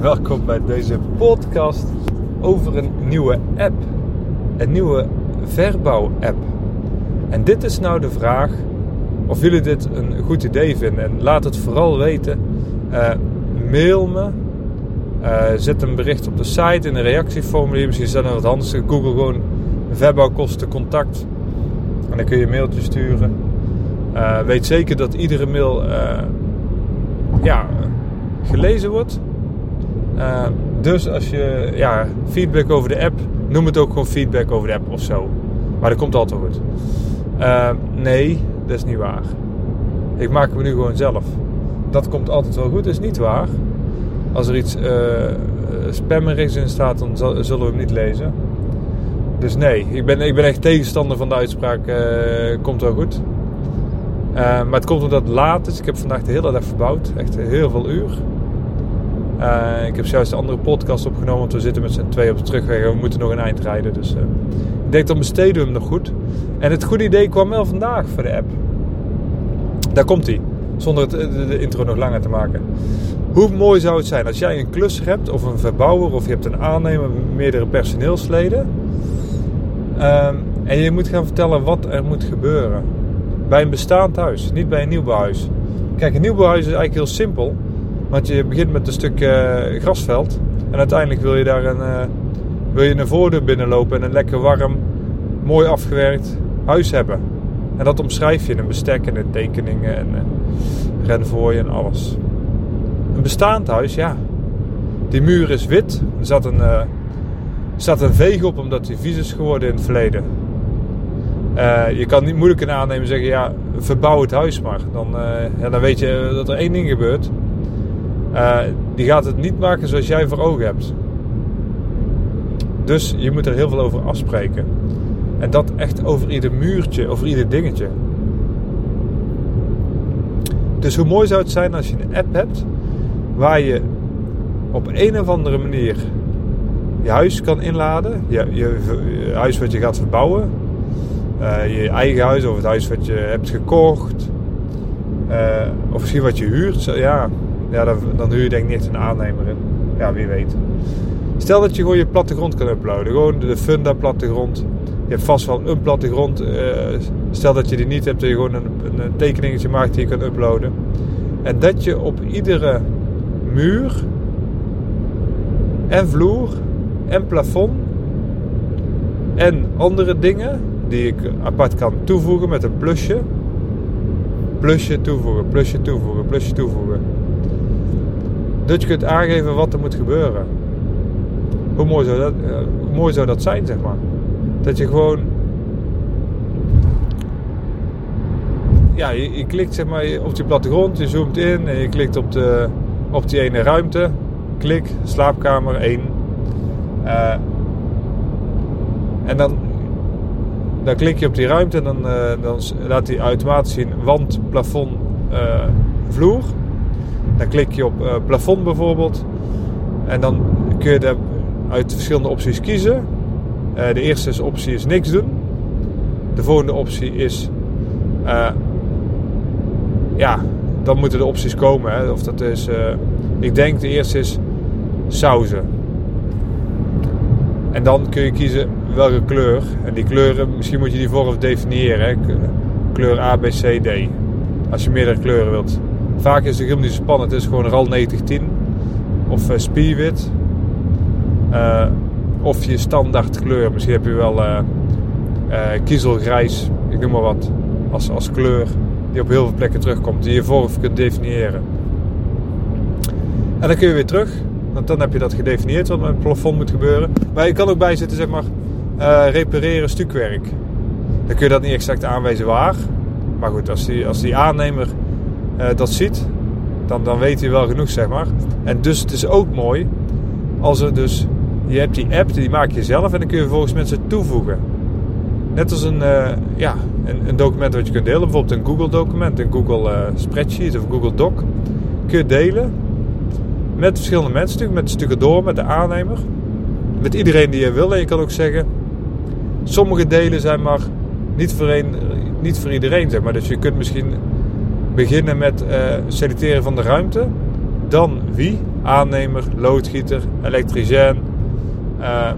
Welkom bij deze podcast over een nieuwe app. Een nieuwe verbouw-app. En dit is nou de vraag of jullie dit een goed idee vinden. En laat het vooral weten. Eh, mail me. Eh, zet een bericht op de site in een reactieformulier. Misschien is nog wat anders. Google gewoon verbouwkosten contact. En dan kun je een mailtje sturen. Eh, weet zeker dat iedere mail ja, gelezen wordt. Uh, dus als je ja, feedback over de app, noem het ook gewoon feedback over de app of zo. Maar dat komt altijd goed. Uh, nee, dat is niet waar. Ik maak hem nu gewoon zelf. Dat komt altijd wel goed, dat is niet waar. Als er iets uh, spammerigs in staat, dan zullen we hem niet lezen. Dus nee, ik ben, ik ben echt tegenstander van de uitspraak. komt wel goed. maar het komt omdat het laat is. Ik heb vandaag de hele dag verbouwd. Echt heel veel uur. Uh, ik heb juist een andere podcast opgenomen, want we zitten met z'n twee op de terugweg en we moeten nog een eind rijden. Dus uh, ik denk dan besteden we hem nog goed. En het goede idee kwam wel vandaag voor de app. Daar komt hij, zonder het, de, intro nog langer te maken. Hoe mooi zou het zijn als jij een klusser hebt, of een verbouwer, of je hebt een aannemer meerdere personeelsleden. Uh, en je moet gaan vertellen wat er moet gebeuren. Bij een bestaand huis, niet bij een nieuwbouwhuis. Kijk, een nieuwbouwhuis is eigenlijk heel simpel. Want je begint met een stuk uh, grasveld. En uiteindelijk wil je daar een, uh, wil je een voordeur binnenlopen en een lekker warm, mooi afgewerkt huis hebben. En dat omschrijf je in een bestek en in tekeningen en uh, renvooi en alles. Een bestaand huis, ja. Die muur is wit. Er zat een, staat een veeg op omdat hij vies is geworden in het verleden. je kan niet moeilijk een aannemer zeggen, ja, verbouw het huis maar. Dan, dan weet je dat er één ding gebeurt. Uh, die gaat het niet maken zoals jij voor ogen hebt. Dus je moet er heel veel over afspreken. En dat echt over ieder muurtje, over ieder dingetje. Dus hoe mooi zou het zijn als je een app hebt waar je op een of andere manier je huis kan inladen. Je, je, huis wat je gaat verbouwen. Uh, je eigen huis of het huis wat je hebt gekocht. Uh, of misschien wat je huurt. Ja, ja, dan, dan huur je denk ik niet een aannemer in. Ja, wie weet. Stel dat je gewoon je plattegrond kan uploaden. Gewoon de funda plattegrond. Je hebt vast wel een plattegrond. Uh, stel dat je die niet hebt, dat je gewoon een, een tekeningetje maakt die je kan uploaden. En dat je op iedere muur en vloer en plafond en andere dingen die ik apart kan toevoegen met een plusje. Plusje toevoegen, plusje toevoegen, plusje toevoegen. Dat je kunt aangeven wat er moet gebeuren. Hoe mooi zou dat, hoe mooi zou dat zijn, zeg maar. Dat je gewoon... Ja, je, klikt zeg maar op die plattegrond, je zoomt in en je klikt op, de, op die ene ruimte. Klik, slaapkamer 1. Uh, en dan, dan klik je op die ruimte en dan, uh, dan laat hij automatisch zien wand, plafond, vloer. Dan klik je op uh, plafond bijvoorbeeld. En dan kun je uit verschillende opties kiezen. Uh, de eerste optie is niks doen. De volgende optie is... Uh, ja, dan moeten de opties komen. Hè. Of dat is... ik denk de eerste is sauzen. En dan kun je kiezen welke kleur. En die kleuren, misschien moet je die vooraf definiëren. Hè. Kleur A, B, C, D. Als je meerdere kleuren wilt. Vaak is het helemaal niet spannend. Het is gewoon RAL 9010 of uh, spierwit. Uh, of je standaard kleur. Misschien heb je wel uh, kiezelgrijs, ik noem maar wat, als, als kleur. Die op heel veel plekken terugkomt. Die je vooraf kunt definiëren. En dan kun je weer terug. Want dan heb je dat gedefinieerd wat met het plafond moet gebeuren. Maar je kan ook bijzetten, zeg maar, repareren stukwerk. Dan kun je dat niet exact aanwijzen waar. Maar goed, als die, als die aannemer dat ziet, dan, dan weet hij wel genoeg, zeg maar. En dus het is ook mooi als er dus... Je hebt die app, die maak je zelf en dan kun je vervolgens mensen toevoegen. Net als een, uh, ja, een, een, document wat je kunt delen. Bijvoorbeeld een Google document, een Google uh, Spreadsheet of Google Doc. Kun je delen met verschillende mensen, met stukken door, met de aannemer. Met iedereen die je wil. En je kan ook zeggen, sommige delen zijn maar niet voor, niet voor iedereen. Zeg maar. Dus je kunt misschien beginnen met uh, selecteren van de ruimte. Dan wie? Aannemer, loodgieter, elektricien, uh,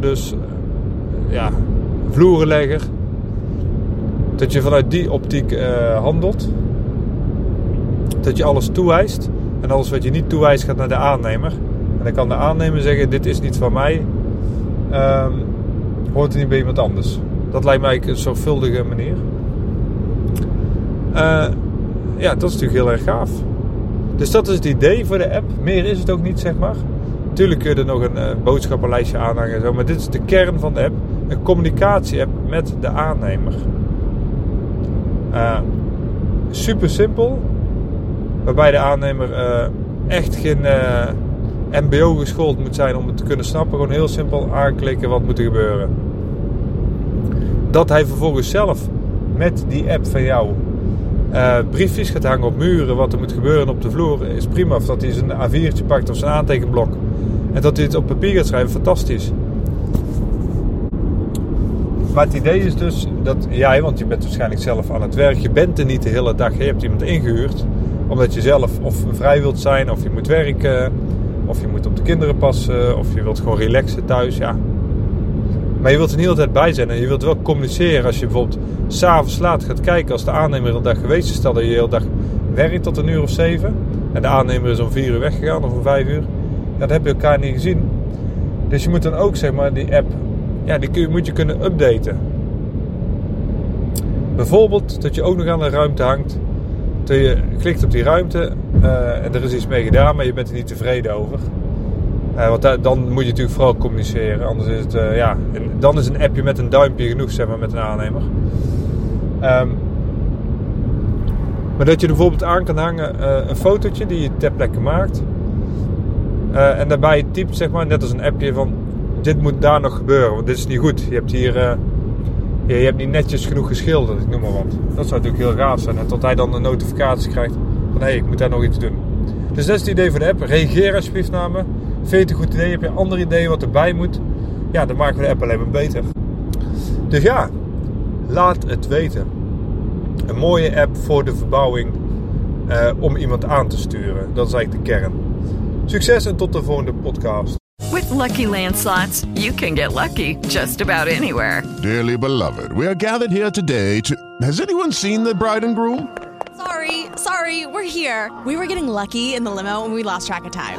dus ja, vloerenlegger. Dat je vanuit die optiek handelt. Dat je alles toewijst. En alles wat je niet toewijst gaat naar de aannemer. En dan kan de aannemer zeggen: Dit is niet van mij. Um, hoort het niet bij iemand anders. Dat lijkt mij een zorgvuldige manier. Uh, ja, dat is natuurlijk heel erg gaaf. Dus dat is het idee voor de app. Meer is het ook niet, zeg maar. Tuurlijk kun je er nog een uh, boodschappenlijstje aanhangen en zo. Maar dit is de kern van de app. Een communicatie-app met de aannemer. Uh, super simpel. Waarbij de aannemer echt geen MBO geschoold moet zijn om het te kunnen snappen. Gewoon heel simpel aanklikken wat moet er gebeuren. Dat hij vervolgens zelf met die app van jou uh, briefjes gaat hangen op muren, wat er moet gebeuren op de vloer, is prima. Of dat hij zijn A4'tje pakt of zijn aantekenblok en dat hij het op papier gaat schrijven, fantastisch. Maar het idee is dus dat jij, want je bent waarschijnlijk zelf aan het werk, je bent er niet de hele dag, je hebt iemand ingehuurd, omdat je zelf of vrij wilt zijn, of je moet werken, of je moet op de kinderen passen, of je wilt gewoon relaxen thuis, ja. Maar je wilt er niet altijd bij zijn en je wilt wel communiceren als je bijvoorbeeld s'avonds laat gaat kijken als de aannemer een dag geweest is. Stel dat je de hele dag werkt tot een uur of zeven en de aannemer is om vier uur weggegaan of om vijf uur. Dan heb je elkaar niet gezien. Dus je moet dan ook zeg maar die app, ja, die kun moet je kunnen updaten. Bijvoorbeeld dat je ook nog aan de ruimte hangt. Dat je klikt op die ruimte uh, en er is iets mee gedaan, maar je bent er niet tevreden over. Uh, want dan moet je natuurlijk vooral communiceren. Anders is het, uh, ja, dan is een appje met een duimpje genoeg, zeg maar, met een aannemer. Um, maar dat je er bijvoorbeeld aan kan hangen uh, een fotootje die je ter plekke maakt. en daarbij typt, zeg maar, net als een appje van... Dit moet daar nog gebeuren, want dit is niet goed. Je hebt hier... je, je hebt niet netjes genoeg geschilderd, ik noem maar wat. Dat zou natuurlijk heel gaaf zijn. En tot hij dan een notificatie krijgt van... Hé, hey, ik moet daar nog iets doen. Dus dat is het idee van de app. Reageer alsjeblieft naar me. Vind je het een goed idee? Heb je andere ideeën wat erbij moet? Ja, dan maken we de app alleen maar beter. Dus ja, laat het weten. Een mooie app voor de verbouwing uh, om iemand aan te sturen. Dat is eigenlijk de kern. Succes en tot de volgende podcast. With lucky landslots, you can get lucky just about anywhere. Dearly beloved, we are gathered here today to. Has anyone seen the bride and groom? Sorry, sorry, we're here. We were getting lucky in the limo and we lost track of time.